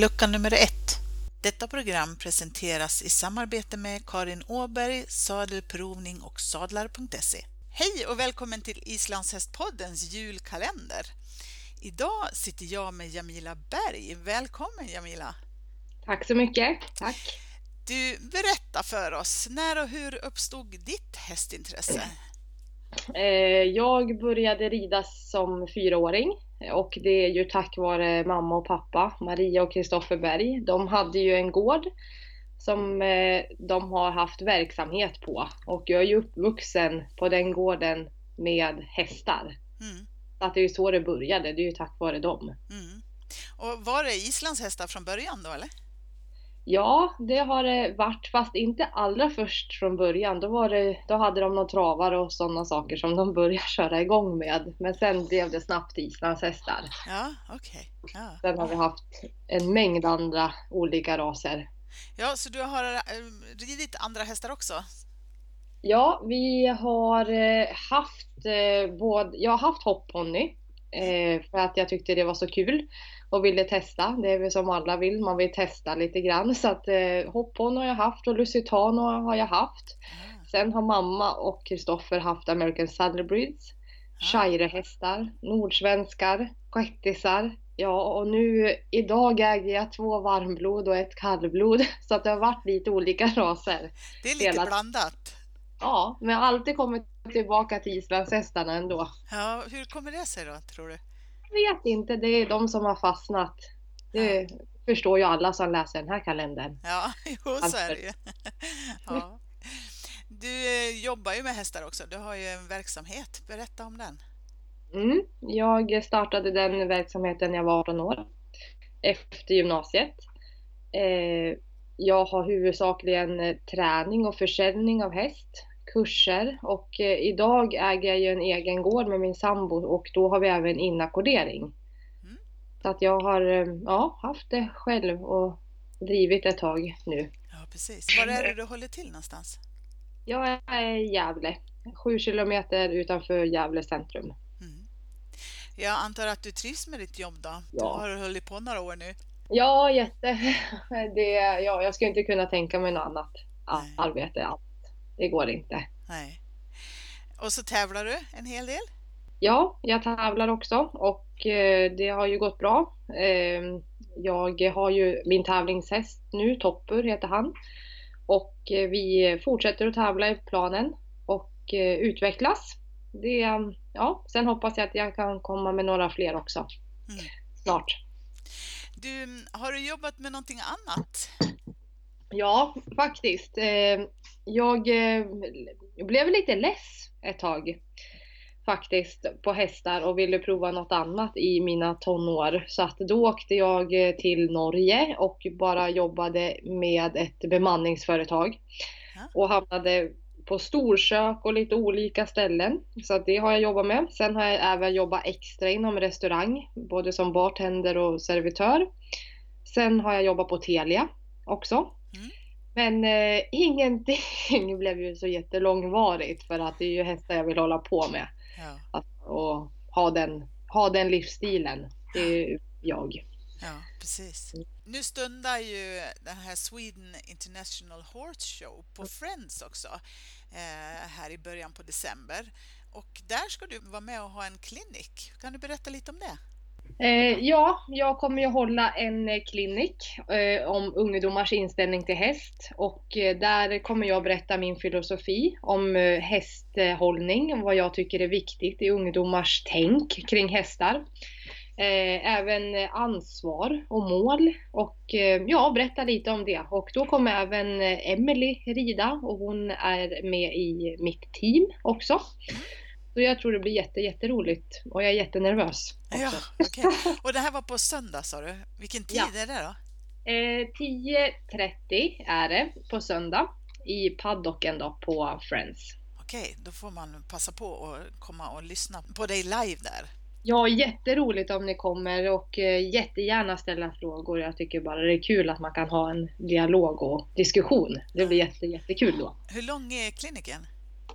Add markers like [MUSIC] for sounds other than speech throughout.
Lucka nummer ett. Detta program presenteras i samarbete med Karin Åberg, Sadelprovning och sadlar.se. Hej och välkommen till Islandshästpoddens julkalender. Idag sitter jag med Jamila Berg. Välkommen Jamila! Tack så mycket. Tack. Du, berätta för oss, när och hur uppstod ditt hästintresse? Eh, jag började rida som fyraåring och det är ju tack vare mamma och pappa, Maria och Kristoffer Berg. De hade ju en gård som eh, de har haft verksamhet på och jag är ju uppvuxen på den gården med hästar. Mm. Så att det är ju så det började, det är ju tack vare dem. Mm. Och var det Islands hästar från början då eller? Ja, det har det varit, fast inte allra först från början. Då, var det, då hade de några travare och sådana saker som de började [LAUGHS] köra igång med. Men sen blev det snabbt islandshästar. Ja, okej. Okay. Ja. Sen har vi haft en mängd andra olika raser. Ja, så du har eh, ridit andra hästar också? Ja, vi har eh, haft eh, både, jag har haft hoppponny för att jag tyckte det var så kul och ville testa. Det är väl som alla vill, man vill testa lite grann. Så att eh, hoppon har jag haft och Lusitano har jag haft. Ah. Sen har mamma och Kristoffer haft American Saddlebreeds, ah. Shire-hästar, nordsvenskar, shettisar. Ja, och nu idag äger jag två varmblod och ett kallblod. [LAUGHS] Så att det har varit lite olika raser. Det är lite Hela... blandat. Ja, men jag har alltid kommit tillbaka till islandshästarna ändå. Ja, hur kommer det sig då, tror du? Vet inte, det är de som har fastnat. Det ja. förstår ju alla som läser den här kalendern. Ja, [LAUGHS] jo, så är det ju. [LAUGHS] Ja. Du eh, jobbar ju med hästar också. Du har ju en verksamhet. Berätta om den. Mm, jag startade den verksamheten när jag var 18 år. Efter gymnasiet. Eh, jag har huvudsakligen eh, träning och försäljning av häst kurser och eh, idag äger jag ju en egen gård med min sambo och då har vi även inackordering. Mm. Så att jag har eh, ja, haft det själv och drivit ett tag nu. Ja, precis. Var är det du håller till någonstans? Jag är i Gävle, sju kilometer utanför Gävle centrum. Mm. Jag antar att du trivs med ditt jobb då? Ja. Du har hållit på några år nu. Ja, jätte. [LAUGHS] Det, ja, jag skulle inte kunna tänka mig något annat Nej. arbete det går inte. Nej. Och så tävlar du en hel del? Ja, jag tävlar också och eh, det har ju gått bra. Ehm, jag har ju min tävlingshäst nu, Toppur heter han. Och eh, vi fortsätter att tävla i planen och eh, utvecklas. Det, ja, sen hoppas jag att jag kan komma med några fler också mm. snart. Du, har du jobbat med någonting annat? Ja, faktiskt. Jag eh, blev lite less ett tag faktiskt på hästar och ville prova något annat i mina tonår. Så att då åkte jag eh, till Norge och bara jobbade med ett bemanningsföretag. Och hamnade på storkök och lite olika ställen. Så det har jag jobbat med. Sen har jag även jobbat extra inom restaurang, både som bartender och servitör. Sen har jag jobbat på Telia också. Mm. Men eh, ingenting [LAUGHS] blev ju så jättelångvarigt för att det är ju hästar jag vill hålla på med. Ja. Att, och ha den, ha den livsstilen. Det är jag. Ja, precis. Nu stundar ju den här Sweden International Horse Show på Friends också eh, här i början på december. Och där ska du vara med och ha en klinik. Kan du berätta lite om det? Eh, ja, jag kommer ju hålla en eh, klinik eh, om ungdomars inställning till häst och eh, där kommer jag berätta min filosofi om eh, hästhållning och vad jag tycker är viktigt i ungdomars tänk kring hästar. Eh, även ansvar och mål och eh, ja, berätta lite om det. Och då kommer även eh, Emily rida och hon är med i mitt team också. Så jag tror det blir jätte, jätteroligt och jag är jättenervös. Också. Ja, okay. Och det här var på söndag sa du? Vilken tid ja. är det då? Eh, 10.30 är det på söndag i paddocken då på Friends. Okej, okay, då får man passa på att komma och lyssna på dig live där. Ja, jätteroligt om ni kommer och eh, jättegärna ställa frågor. Jag tycker bara det är kul att man kan ha en dialog och diskussion. Det blir jätte, jättekul då. Hur lång är kliniken?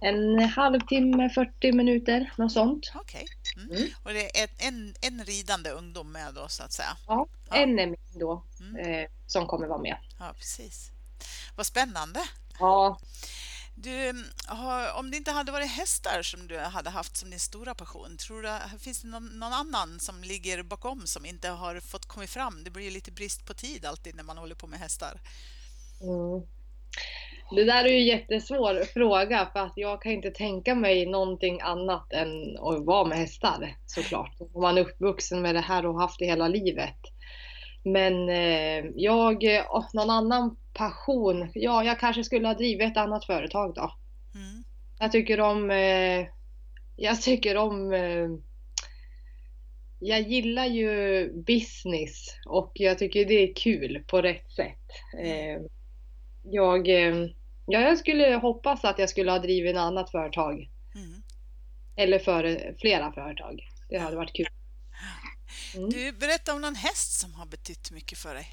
En halvtimme, 40 minuter, något sånt. Okej. Okay. Mm. Och det är en, en ridande ungdom med då så att säga? Ja, ja. en är med då mm. eh, som kommer vara med. Ja, precis. Vad spännande! Ja. Du, om det inte hade varit hästar som du hade haft som din stora passion, tror du finns det någon, någon annan som ligger bakom som inte har fått komma fram? Det blir ju lite brist på tid alltid när man håller på med hästar. Mm. Det där är ju en jättesvår fråga för att jag kan inte tänka mig någonting annat än att vara med hästar såklart. Om man är uppvuxen med det här och haft det hela livet. Men eh, jag, oh, någon annan passion, ja jag kanske skulle ha drivit ett annat företag då. Mm. Jag tycker om, eh, jag tycker om eh, jag gillar ju business och jag tycker det är kul på rätt sätt. Eh, jag, eh, ja, jag skulle hoppas att jag skulle ha drivit ett annat företag. Mm. Eller för flera företag. Det hade varit kul. Mm. Du, berätta om någon häst som har betytt mycket för dig.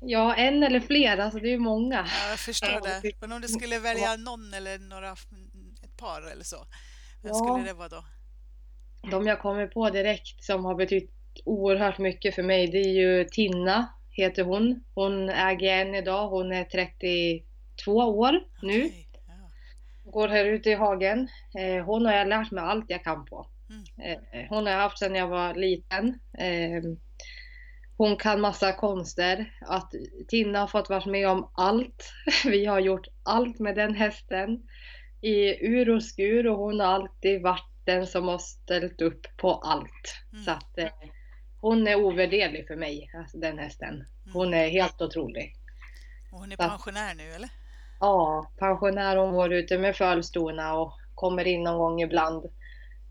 Ja, en eller flera, alltså det är många. Ja, jag förstår det. Men om du skulle välja någon eller några, ett par eller så, vem ja. skulle det vara då? De jag kommer på direkt som har betytt oerhört mycket för mig, det är ju Tinna, heter hon. Hon äger en idag, hon är 32 år nu. Okay. Ja. Går här ute i hagen. Eh, hon har jag lärt mig allt jag kan på. Mm. Eh, hon har jag haft sedan jag var liten. Ehm, hon kan massa konster. Att Tina har fått vara med om allt. [LAUGHS] Vi har gjort allt med den hästen. I ur och skur och hon har alltid varit den som har ställt upp på allt. Mm. Så att eh, hon är ovärderlig för mig, alltså den hästen. Mm. Hon är helt otrolig. Och hon är pensionär nu eller? Ja, pensionär. Hon går ute med fölstona och kommer in någon gång ibland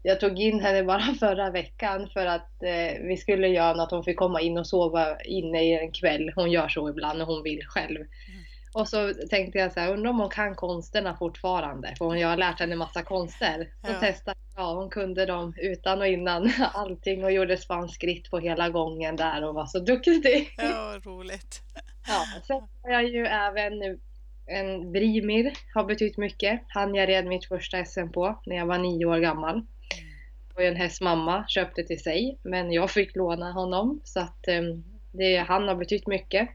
jag tog in henne bara [LAUGHS] förra veckan för att eh, vi skulle göra något. Hon fick komma in och sova inne i en kväll. Hon gör så ibland när hon vill själv. Mm. Och så tänkte jag så här, undrar om hon kan konsterna fortfarande? För jag har lärt henne massa konster. Så ja. testade jag, hon kunde dem utan och innan [LAUGHS] allting och gjorde spanskritt på hela gången där och var så duktig. Ja, roligt. Ja, sen har jag ju även en Brimir, har betytt mycket. Han jag red mitt första SM på när jag var nio år gammal var ju en häst mamma köpte till sig, men jag fick låna honom så att um, det, han har betytt mycket.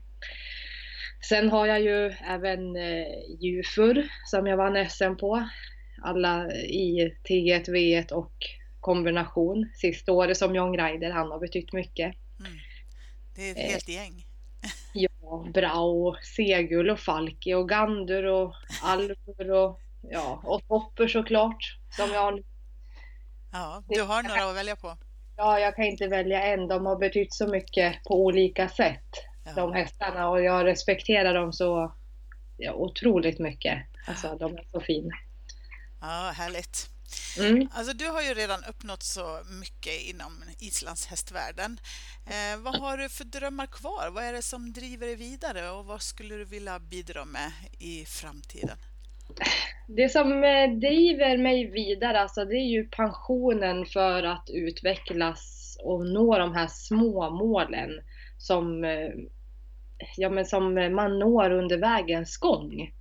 Sen har jag ju även eh, Jufur som jag vann SM på. Alla i T1, V1 och kombination. Sista året som John Rider, han har betytt mycket. Mm. Det är ett helt eh, gäng. Ja, Brau, Segull och Falki och Gandur och Alvor och ja, och Topper såklart. Som jag har Ja, du har några att välja på. Ja, jag kan inte välja en. De har betytt så mycket på olika sätt, ja. de hästarna. Och jag respekterar dem så ja, otroligt mycket. Alltså, de är så fina. Ja, härligt. Mm. Alltså, du har ju redan uppnått så mycket inom Islands hästvärlden. Eh, vad har du för drömmar kvar? Vad är det som driver dig vidare och vad skulle du vilja bidra med i framtiden? Det som eh, driver mig vidare, alltså, det är ju pensionen för att utvecklas och nå de här små målen som, eh, ja, men som man når under vägens gång.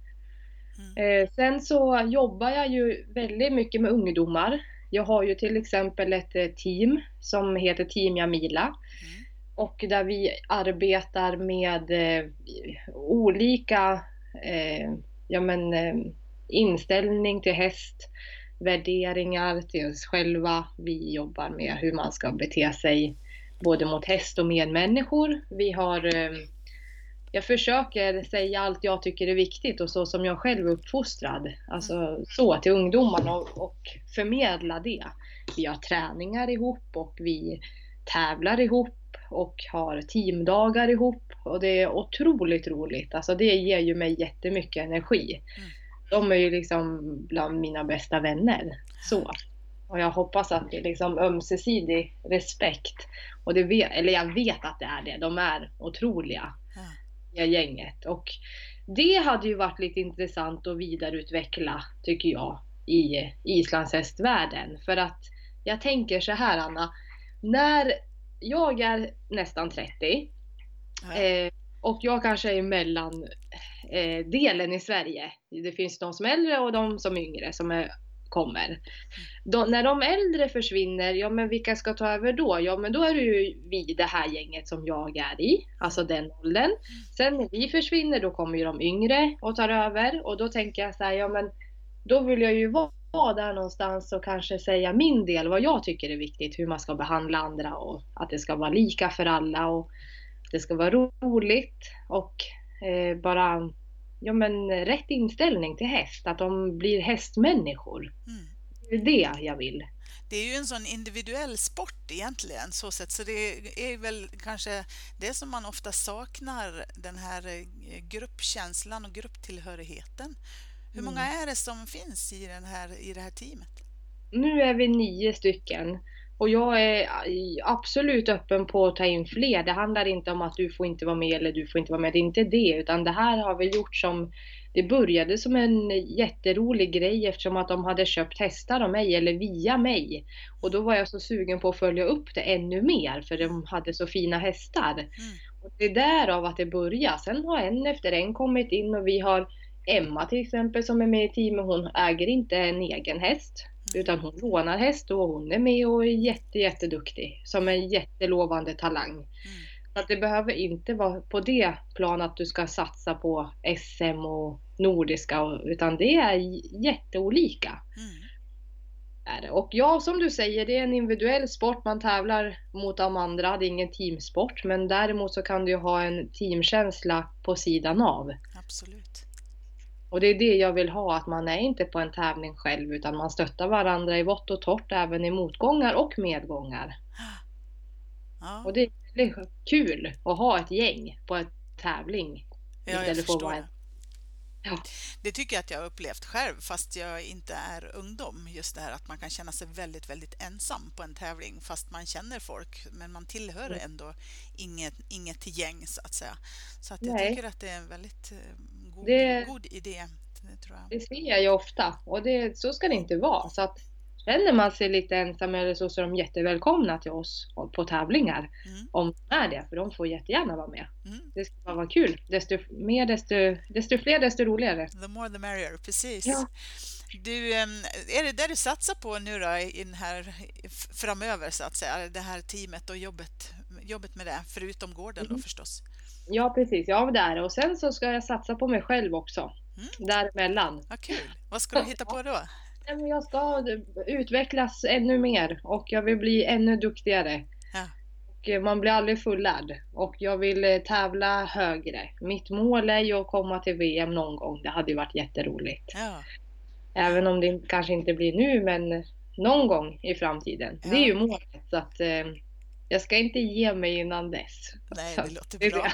Mm. Eh, sen så jobbar jag ju väldigt mycket med ungdomar. Jag har ju till exempel ett team som heter Team Jamila. Mm. Och där vi arbetar med olika ja, men, inställning till häst, värderingar till oss själva. Vi jobbar med hur man ska bete sig både mot häst och medmänniskor. Vi har eh, jag försöker säga allt jag tycker är viktigt och så som jag själv är uppfostrad. Alltså så till ungdomarna och, och förmedla det. Vi har träningar ihop och vi tävlar ihop och har teamdagar ihop och det är otroligt roligt. Alltså det ger ju mig jättemycket energi. Mm de är ju liksom bland mina bästa vänner. Så. Och jag hoppas att det är liksom ömsesidig respekt. Och det vet, eller jag vet att det är det. De är otroliga, gänget. Och det hade ju varit lite intressant att vidareutveckla, tycker jag, i islandshästvärlden. För att jag tänker så här, Anna. När jag är nästan 30 ja. eh, och jag kanske är mellan eh, delen i Sverige. Det finns de som är äldre och de som är yngre som är, kommer. Då, när de äldre försvinner, ja men vilka ska ta över då? Ja men då är det ju vi, det här gänget som jag är i, alltså den åldern. Sen när vi försvinner då kommer ju de yngre och tar över och då tänker jag så här, ja men då vill jag ju vara vara där någonstans och kanske säga min del, vad jag tycker är viktigt, hur man ska behandla andra och att det ska vara lika för alla och det ska vara roligt och eh, bara ja, men, rätt inställning till häst, att de blir hästmänniskor. Mm. Det är det jag vill. Det är ju en sån individuell sport egentligen, så sett. så det är väl kanske det som man ofta saknar, den här eh, gruppkänslan och grupptillhörigheten. Hur många mm. är det som finns i, den här, i det här teamet? Nu är vi nio stycken och jag är absolut öppen på att ta in fler. Det handlar inte om att du får inte vara med eller du får inte vara med. Det är inte det, utan det här har vi gjort som det började som en jätterolig grej eftersom att de hade köpt hästar av mig eller via mig. Och då var jag så sugen på att följa upp det ännu mer för de hade så fina hästar. Mm. Och det är därav att det börjar. Sen har en efter en kommit in och vi har Emma till exempel som är med i teamet, hon äger inte en egen häst. Mm. Utan hon lånar häst och hon är med och är jätte, jätteduktig. Som en jättelovande talang. Mm. Så att det behöver inte vara på det plan att du ska satsa på SM och Nordiska. Utan det är jätteolika. Mm. Och ja, som du säger, det är en individuell sport. Man tävlar mot de andra. Det är ingen teamsport. Men däremot så kan du ha en teamkänsla på sidan av. Absolut. Och det är det jag vill ha, att man är inte på en tävling själv utan man stöttar varandra i vått och torrt även i motgångar och medgångar. [GASPS] Ja. Och det är kul att ha ett gäng på en tävling. Ja, jag förstår. En... Ja. Det tycker jag att jag har upplevt själv fast jag inte är ungdom. Just det här att man kan känna sig väldigt, väldigt ensam på en tävling fast man känner folk men man tillhör mm. ändå inget, inget gäng så att säga. Så att jag Nej. tycker att det är en väldigt eh, god, det, god idé. Det, det, ser jag ju ofta och det, så ska det inte vara. Så att känner man sig lite ensam eller så, så är de jättevälkomna till oss på tävlingar. Mm. Om de är det, för de får jättegärna vara med. Mm. Det ska vara kul. Desto, mer, desto, desto fler, desto roligare. The more the merrier, precis. Ja. Du, är det det du satsar på nu då i den här framöver så att säga, det här teamet och jobbet, jobbet med det, förutom gården mm. då förstås? Ja, precis. Ja, det är det. Och sen så ska jag satsa på mig själv också. Mm. Däremellan. Vad kul. Vad ska du hitta på då? [LAUGHS] Jag ska utvecklas ännu mer och jag vill bli ännu duktigare. Ja. Och eh, man blir aldrig fullärd och jag vill eh, tävla högre. Mitt mål är ju att komma till VM någon gång. Det hade ju varit jätteroligt. Ja. Även om det kanske inte blir nu, men någon gång i framtiden. Ja. Det är ju målet. Så att, eh, jag ska inte ge mig innan dess. Nej, det låter bra.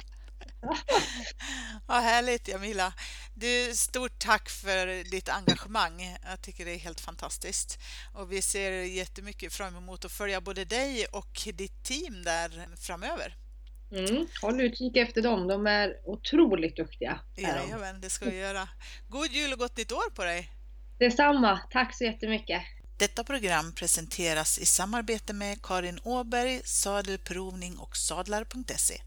[LAUGHS] Vad härligt Jamila. Du, stort tack för ditt engagemang. Jag tycker det är helt fantastiskt. Och vi ser jättemycket fram emot att följa både dig och ditt team där framöver. Mm, håll utkik efter dem. De är otroligt duktiga. Jajamän, det ska vi göra. God jul och gott nytt år på dig! Detsamma. Tack så jättemycket. Detta program presenteras i samarbete med Karin Åberg, Sadelprovning och Sadlar.se.